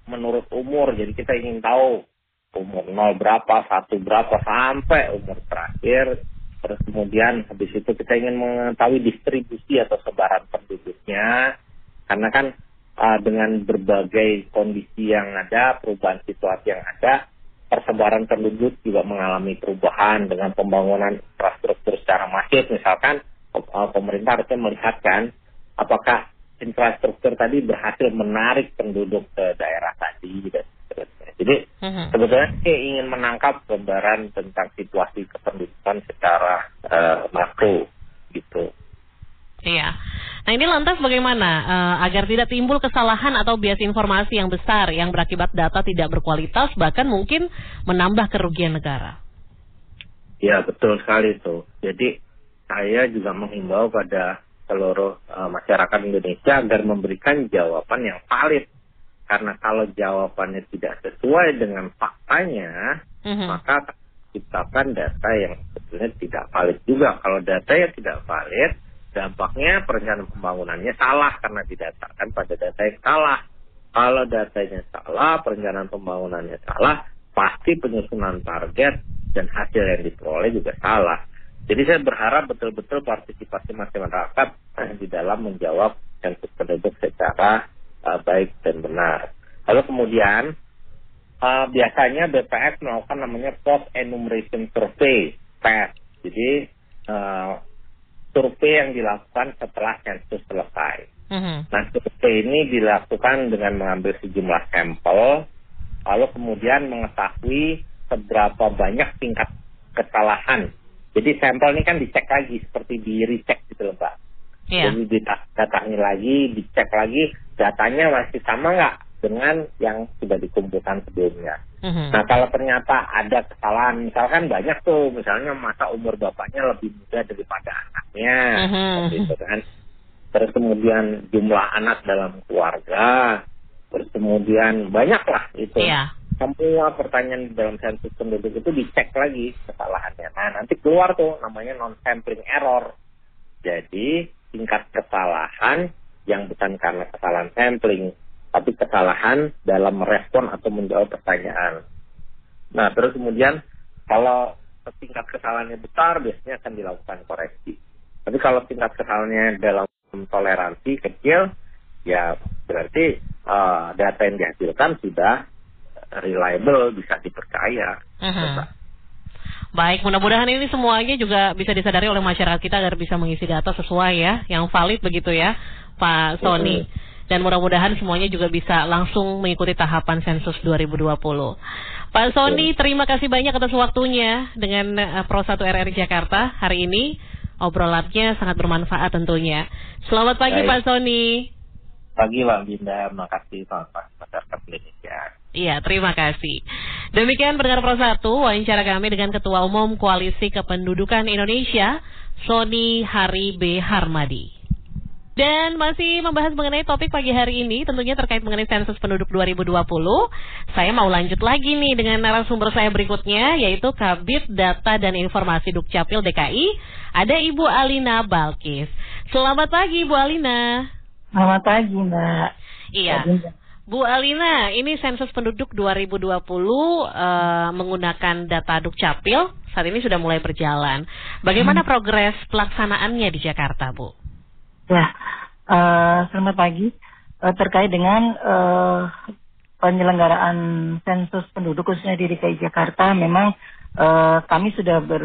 menurut umur. Jadi kita ingin tahu umur 0 berapa, satu berapa sampai umur terakhir. Terus kemudian habis itu kita ingin mengetahui distribusi atau sebaran penduduknya. Karena kan uh, dengan berbagai kondisi yang ada, perubahan situasi yang ada, persebaran penduduk juga mengalami perubahan dengan pembangunan infrastruktur secara masif. Misalkan uh, pemerintah harusnya melihat kan apakah infrastruktur tadi berhasil menarik penduduk ke daerah tadi dan seterusnya. Jadi Mhm. sebetulnya saya ingin menangkap gambaran tentang situasi kependudukan secara eh, makro gitu. Iya. Nah ini lantas bagaimana eh, agar tidak timbul kesalahan atau bias informasi yang besar yang berakibat data tidak berkualitas bahkan mungkin menambah kerugian negara. Ya betul sekali itu. Jadi saya juga menghimbau pada seluruh eh, masyarakat Indonesia agar memberikan jawaban yang valid. Karena kalau jawabannya tidak sesuai dengan faktanya, Mhm. maka ciptakan data yang sebetulnya tidak valid juga. Kalau data yang tidak valid, dampaknya perencanaan pembangunannya salah karena didasarkan pada data yang salah. Kalau datanya salah, perencanaan pembangunannya salah, pasti penyusunan target dan hasil yang diperoleh juga salah. Jadi saya berharap betul-betul partisipasi masyarakat di dalam menjawab sensus penduduk secara eh, baik dan benar. Lalu kemudian Uh, biasanya BPS melakukan namanya post enumeration survey PES. Jadi uh, survei yang dilakukan setelah sensus selesai. Mhm. Nah survei ini dilakukan dengan mengambil sejumlah sampel, lalu kemudian mengetahui seberapa banyak tingkat kesalahan. Jadi sampel ini kan dicek lagi seperti di recheck gitu loh Mbak. Iya. Jadi didatangi lagi, dicek lagi, datanya masih sama nggak dengan yang sudah dikumpulkan sebelumnya. Mhm. Nah kalau ternyata ada kesalahan, misalkan banyak tuh, misalnya masa umur bapaknya lebih muda daripada anaknya, Mhm. seperti itu kan. Terus kemudian jumlah anak dalam keluarga, terus kemudian banyak lah itu. Iya. Semua pertanyaan di dalam sensus penduduk itu dicek lagi kesalahannya. Nah nanti keluar tuh namanya non-sampling error. Jadi tingkat kesalahan yang bukan karena kesalahan sampling, tapi kesalahan dalam merespon atau menjawab pertanyaan. Nah, terus kemudian kalau tingkat kesalahannya besar, biasanya akan dilakukan koreksi. Tapi kalau tingkat kesalahannya dalam toleransi kecil, ya berarti eh, data yang dihasilkan sudah reliable, bisa dipercaya. Mhm. Baik, mudah-mudahan ini semuanya juga bisa disadari oleh masyarakat kita agar bisa mengisi data sesuai ya, yang valid begitu ya, Pak Sony. Dan mudah-mudahan semuanya juga bisa langsung mengikuti tahapan sensus 2020. Pak Sony, terima kasih banyak atas waktunya dengan eh, Pro 1 RRI Jakarta hari ini. Obrolannya sangat bermanfaat tentunya. Selamat pagi Baik. Pak Sony. Pagi Bang Dinda, makasih pagi masyarakat Indonesia. Iya, terima kasih. Demikian pendengar Pro 1, wawancara kami dengan Ketua Umum Koalisi Kependudukan Indonesia, Sony Hari B. Harmadi. Dan masih membahas mengenai topik pagi hari ini, tentunya terkait mengenai sensus penduduk 2020. Saya mau lanjut lagi nih dengan narasumber saya berikutnya, yaitu Kabit Data dan Informasi Dukcapil DKI, ada Ibu Alina Balkis. Selamat pagi, Ibu Alina. Selamat pagi, Mbak. Iya. Tadi Bu Alina, ini sensus penduduk 2020 uh, menggunakan data Dukcapil saat ini sudah mulai berjalan. Bagaimana hmm. progres pelaksanaannya di Jakarta, Bu? Ya, uh, selamat pagi. Uh, terkait dengan uh, penyelenggaraan sensus penduduk khususnya di DKI Jakarta, memang uh, kami sudah ber,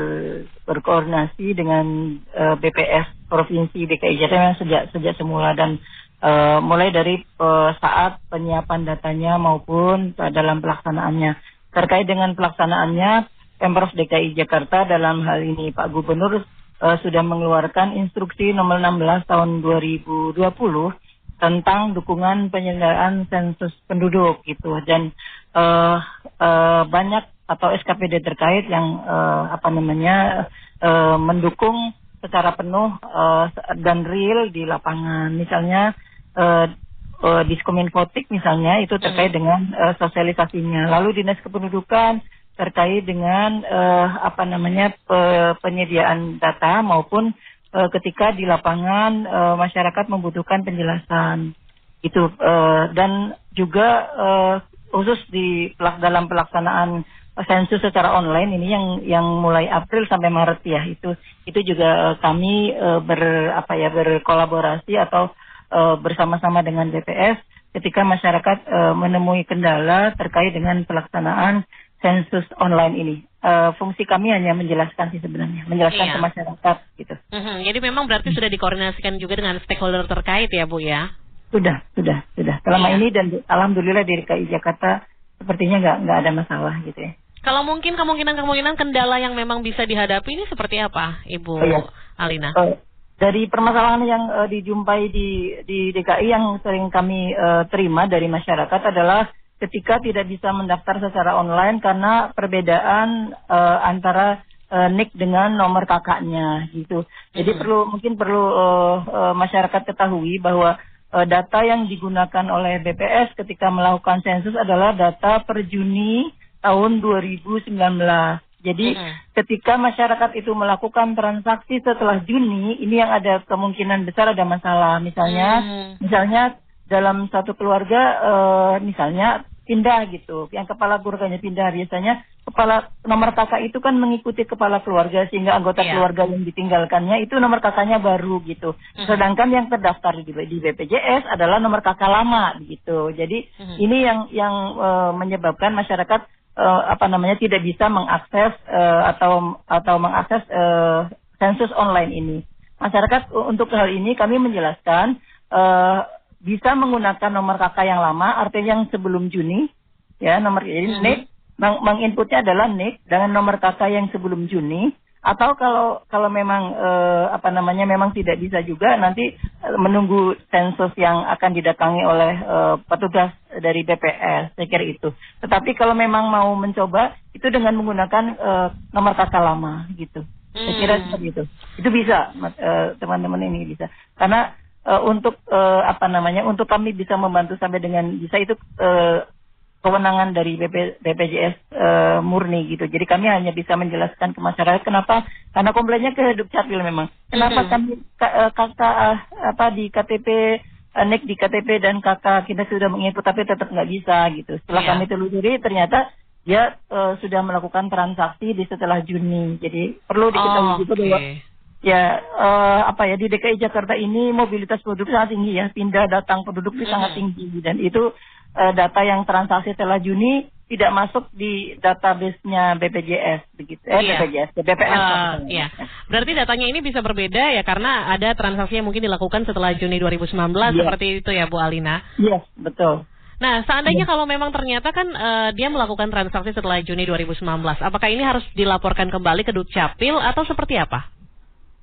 berkoordinasi dengan uh, BPS Provinsi DKI Jakarta sejak sejak semula dan uh, mulai dari uh, saat penyiapan datanya maupun dalam pelaksanaannya. Terkait dengan pelaksanaannya, Pemprov DKI Jakarta dalam hal ini Pak Gubernur uh, sudah mengeluarkan instruksi nomor 16 tahun 2020 tentang dukungan penyelenggaraan sensus penduduk gitu dan uh, uh, banyak atau SKPD terkait yang uh, apa namanya uh, mendukung secara penuh uh, dan real di lapangan misalnya uh, uh, diskominfotik misalnya itu terkait hmm. dengan uh, sosialisasinya. Lalu dinas kependudukan terkait dengan uh, apa namanya pe penyediaan data maupun uh, ketika di lapangan uh, masyarakat membutuhkan penjelasan itu uh, dan juga uh, khusus di dalam pelaksanaan sensus secara online ini yang yang mulai April sampai Maret ya itu itu juga kami uh, ber apa ya berkolaborasi atau uh, bersama-sama dengan BPS ketika masyarakat uh, menemui kendala terkait dengan pelaksanaan sensus online ini. Uh, fungsi kami hanya menjelaskan sih sebenarnya, menjelaskan iya. ke masyarakat gitu. Mm-hmm. Jadi memang berarti sudah dikoordinasikan juga dengan stakeholder terkait ya Bu ya? Sudah, sudah, sudah. Selama iya. ini dan alhamdulillah di DKI Jakarta sepertinya nggak nggak ada masalah gitu ya. Kalau mungkin kemungkinan-kemungkinan kendala yang memang bisa dihadapi ini seperti apa, Ibu oh, iya. Alina? Uh, dari permasalahan yang uh, dijumpai di di DKI yang sering kami uh, terima dari masyarakat adalah ketika tidak bisa mendaftar secara online karena perbedaan uh, antara uh, NIK dengan nomor kakaknya gitu. Jadi hmm. perlu mungkin perlu uh, uh, masyarakat ketahui bahwa uh, data yang digunakan oleh BPS ketika melakukan sensus adalah data per Juni tahun 2019. Jadi hmm. ketika masyarakat itu melakukan transaksi setelah Juni, ini yang ada kemungkinan besar ada masalah. Misalnya, hmm. misalnya dalam satu keluarga, uh, misalnya pindah gitu, yang kepala keluarganya pindah biasanya kepala nomor kakak itu kan mengikuti kepala keluarga sehingga anggota yeah. keluarga yang ditinggalkannya itu nomor kakaknya baru gitu. hmm Sedangkan yang terdaftar di, di BPJS adalah nomor kakak lama gitu. Jadi hmm ini yang yang uh, menyebabkan masyarakat uh, apa namanya tidak bisa mengakses uh, atau atau mengakses uh, sensus online ini. Masyarakat untuk hal ini kami menjelaskan uh, bisa menggunakan nomor kakak yang lama, artinya yang sebelum Juni, ya nomor ini hmm. NIK, menginputnya adalah NIK dengan nomor kakak yang sebelum Juni atau kalau kalau memang eh, apa namanya memang tidak bisa juga nanti eh, menunggu sensus yang akan didatangi oleh eh, petugas dari BPS saya kira itu tetapi kalau memang mau mencoba itu dengan menggunakan eh, nomor kakak lama gitu hmm. saya kira hmm. seperti itu itu bisa eh, teman-teman ini bisa karena eh, untuk uh, apa namanya untuk kami bisa membantu sampai dengan bisa itu uh, kewenangan dari BP, BPJS uh, eh, murni gitu. Jadi kami hanya bisa menjelaskan ke masyarakat kenapa karena komplainnya ke Dukcapil memang. Kenapa mm -hmm. kami uh, kakak uh, apa di KTP NEK di KTP dan kakak kita sudah menginput tapi tetap nggak bisa gitu. Setelah yeah. kami telusuri ternyata dia uh, sudah melakukan transaksi di setelah Juni. Jadi perlu diketahui oh, juga okay. bahwa ya uh, apa ya di DKI Jakarta ini mobilitas penduduk sangat tinggi ya pindah datang penduduk itu mm -hmm. sangat tinggi dan itu uh, data yang transaksi setelah Juni tidak masuk di database-nya BPJS begitu. Eh iya. BPJS, BPS. Uh, iya. Berarti datanya ini bisa berbeda ya karena ada transaksi yang mungkin dilakukan setelah Juni 2019 yeah. seperti itu ya Bu Alina. Iya, yes, betul. Nah, seandainya yeah. kalau memang ternyata kan uh, dia melakukan transaksi setelah Juni 2019, apakah ini harus dilaporkan kembali ke Dukcapil atau seperti apa?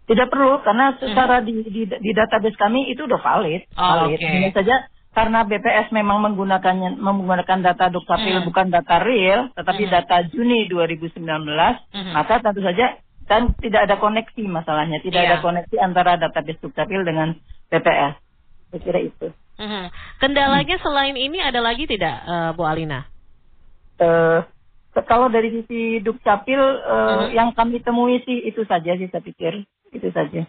Tidak perlu karena secara hmm. di, di di database kami itu udah valid. Oh, valid. Okay. Hanya saja karena BPS memang menggunakannya menggunakan data Dukcapil mm. bukan data real tetapi mm. data Juni 2019 mm. maka tentu saja kan tidak ada koneksi masalahnya tidak yeah. ada koneksi antara data Dukcapil dengan BPS saya kira itu mm. kendalanya mm. selain ini ada lagi tidak uh, Bu Alina uh, kalau dari sisi Dukcapil uh, mm. yang kami temui sih itu saja sih saya pikir itu saja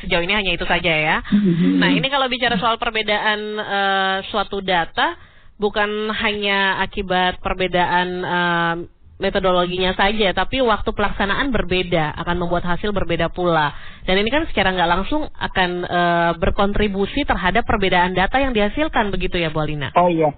Sejauh ini hanya itu saja ya. Mm-hmm. Nah, ini kalau bicara soal perbedaan uh, suatu data bukan hanya akibat perbedaan uh, metodologinya saja, tapi waktu pelaksanaan berbeda, akan membuat hasil berbeda pula. Dan ini kan secara nggak langsung akan uh, berkontribusi terhadap perbedaan data yang dihasilkan, begitu ya, Bu Alina? Oh iya,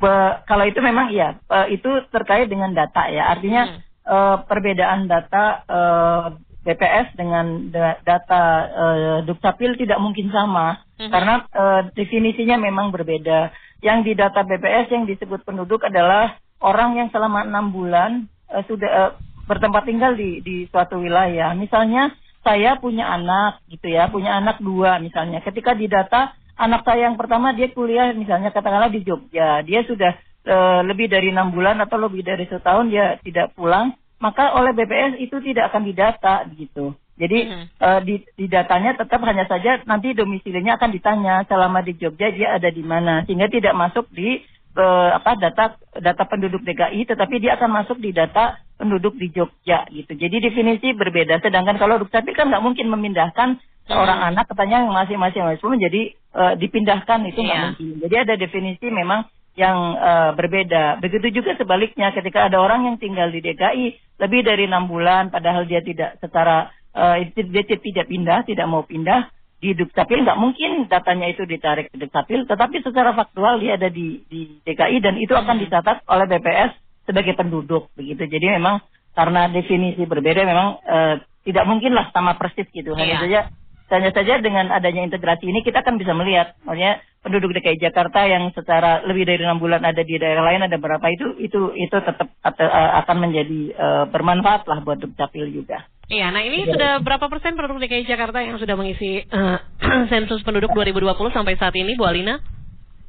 Be kalau itu memang iya, itu terkait dengan data ya. Artinya hmm. uh, perbedaan data uh, BPS dengan da data uh, Dukcapil tidak mungkin sama, hmm. karena uh, definisinya memang berbeda. Yang di data BPS yang disebut penduduk adalah orang yang selama enam bulan uh, sudah uh, bertempat tinggal di di suatu wilayah. Misalnya saya punya anak gitu ya, punya anak dua misalnya. Ketika di data anak saya yang pertama dia kuliah misalnya katakanlah di Jogja, dia sudah uh, lebih dari enam bulan atau lebih dari setahun dia tidak pulang, maka oleh BPS itu tidak akan didata gitu. Jadi hmm. uh, di, di datanya tetap hanya saja nanti domisilinya akan ditanya selama di Jogja dia ada di mana sehingga tidak masuk di uh, apa data data penduduk DKI tetapi dia akan masuk di data penduduk di Jogja gitu. Jadi definisi berbeda. Sedangkan kalau Dukcapil kan nggak mungkin memindahkan seorang hmm. anak katanya yang masih masih masih menjadi uh, dipindahkan itu nggak yeah. mungkin. Jadi ada definisi memang yang uh, berbeda. Begitu juga sebaliknya ketika ada orang yang tinggal di DKI lebih dari enam bulan padahal dia tidak secara uh, dia tidak pindah, tidak mau pindah di Dukcapil nggak mungkin datanya itu ditarik ke Dukcapil, tetapi secara faktual dia ada di, di DKI dan itu akan hmm. dicatat oleh BPS sebagai penduduk begitu. Jadi memang karena definisi berbeda memang uh, tidak mungkinlah sama persis gitu. Hanya yeah. saja hanya saja dengan adanya integrasi ini kita akan bisa melihat, maksudnya penduduk DKI Jakarta yang secara lebih dari enam bulan ada di daerah lain ada berapa itu itu itu tetap uh, akan menjadi uh, bermanfaat lah buat Dukcapil juga. Iya, nah ini sudah berapa persen penduduk DKI Jakarta yang sudah mengisi uh, sensus penduduk 2020 sampai saat ini, Bu Alina?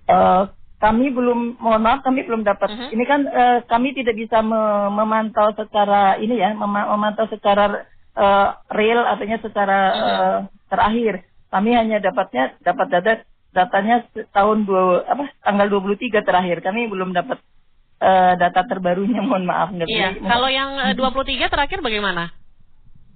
Uh, kami belum, mohon maaf, kami belum dapat. Uh -huh. Ini kan uh, kami tidak bisa me memantau secara ini ya, mem memantau secara uh, real, artinya secara uh -huh. uh, terakhir. Kami hanya dapatnya dapat data datanya tahun dua apa tanggal 23 terakhir. Kami belum dapat uh, data terbarunya, mohon maaf. Iya. Kalau yang uh, 23 terakhir bagaimana?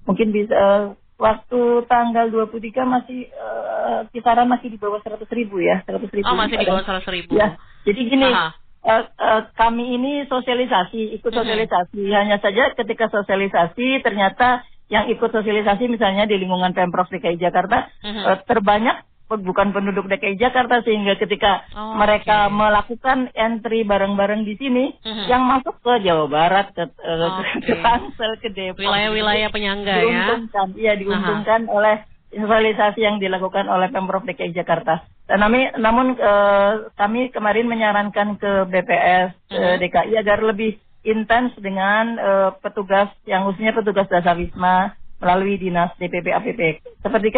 mungkin bisa uh, waktu tanggal 23 masih uh, kisaran masih di bawah 100 ribu ya 100 ribu oh masih di bawah 100 ribu ya jadi gini uh, uh, kami ini sosialisasi ikut sosialisasi uh -huh. hanya saja ketika sosialisasi ternyata yang ikut sosialisasi misalnya di lingkungan pemprov DKI Jakarta uh -huh. uh, terbanyak bukan penduduk DKI Jakarta sehingga ketika oh, mereka okay. melakukan entry bareng-bareng di sini uh-huh. yang masuk ke Jawa Barat ke okay. ke Tangsel ke Depok wilayah-wilayah penyangga diuntungkan, ya iya diuntungkan uh-huh. oleh visualisasi yang dilakukan oleh Pemprov DKI Jakarta. Dan kami, namun uh, kami kemarin menyarankan ke BPS uh-huh. DKI agar lebih intens dengan uh, petugas yang khususnya petugas dasar wisma melalui dinas DPP APP. Seperti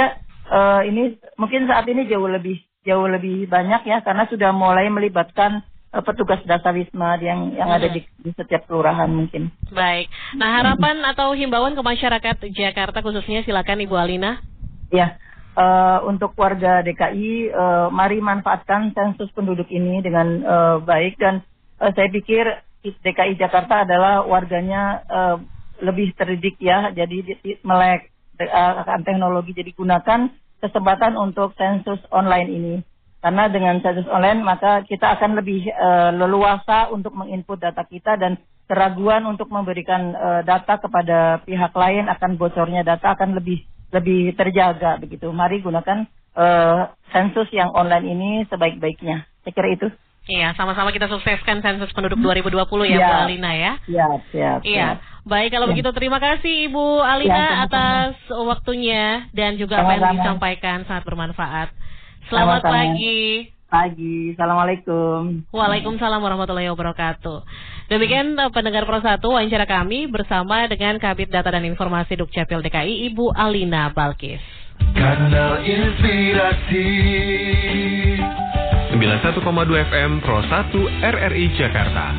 uh, ini mungkin saat ini jauh lebih jauh lebih banyak ya karena sudah mulai melibatkan uh, petugas dasar wisma yang yang hmm. ada di, di setiap kelurahan mungkin. Baik. Nah harapan atau himbauan ke masyarakat Jakarta khususnya silakan Ibu Alina. Ya. Uh, untuk warga DKI, uh, mari manfaatkan sensus penduduk ini dengan uh, baik dan uh, saya pikir DKI Jakarta adalah warganya uh, lebih terdidik ya, jadi melek akan teknologi jadi gunakan kesempatan untuk sensus online ini. Karena dengan sensus online maka kita akan lebih uh, leluasa untuk menginput data kita dan keraguan untuk memberikan uh, data kepada pihak lain akan bocornya data akan lebih lebih terjaga begitu. Mari gunakan sensus yang online ini sebaik-baiknya. Saya kira itu. Iya, sama-sama kita sukseskan sensus penduduk 2020 ya, ya. Bu Alina ya. Iya, siap. Iya. Baik, kalau ya. begitu terima kasih Ibu Alina ya, atas waktunya dan juga apa yang disampaikan sangat bermanfaat. Selamat sama -sama. pagi. Pagi, Assalamualaikum. Waalaikumsalam warahmatullahi wabarakatuh. Demikian eh, pendengar Pro 1 wawancara kami bersama dengan Kabit Data dan Informasi Dukcapil DKI Ibu Alina Balkis. Kanal Inspirasi 91,2 FM Pro 1 RRI Jakarta.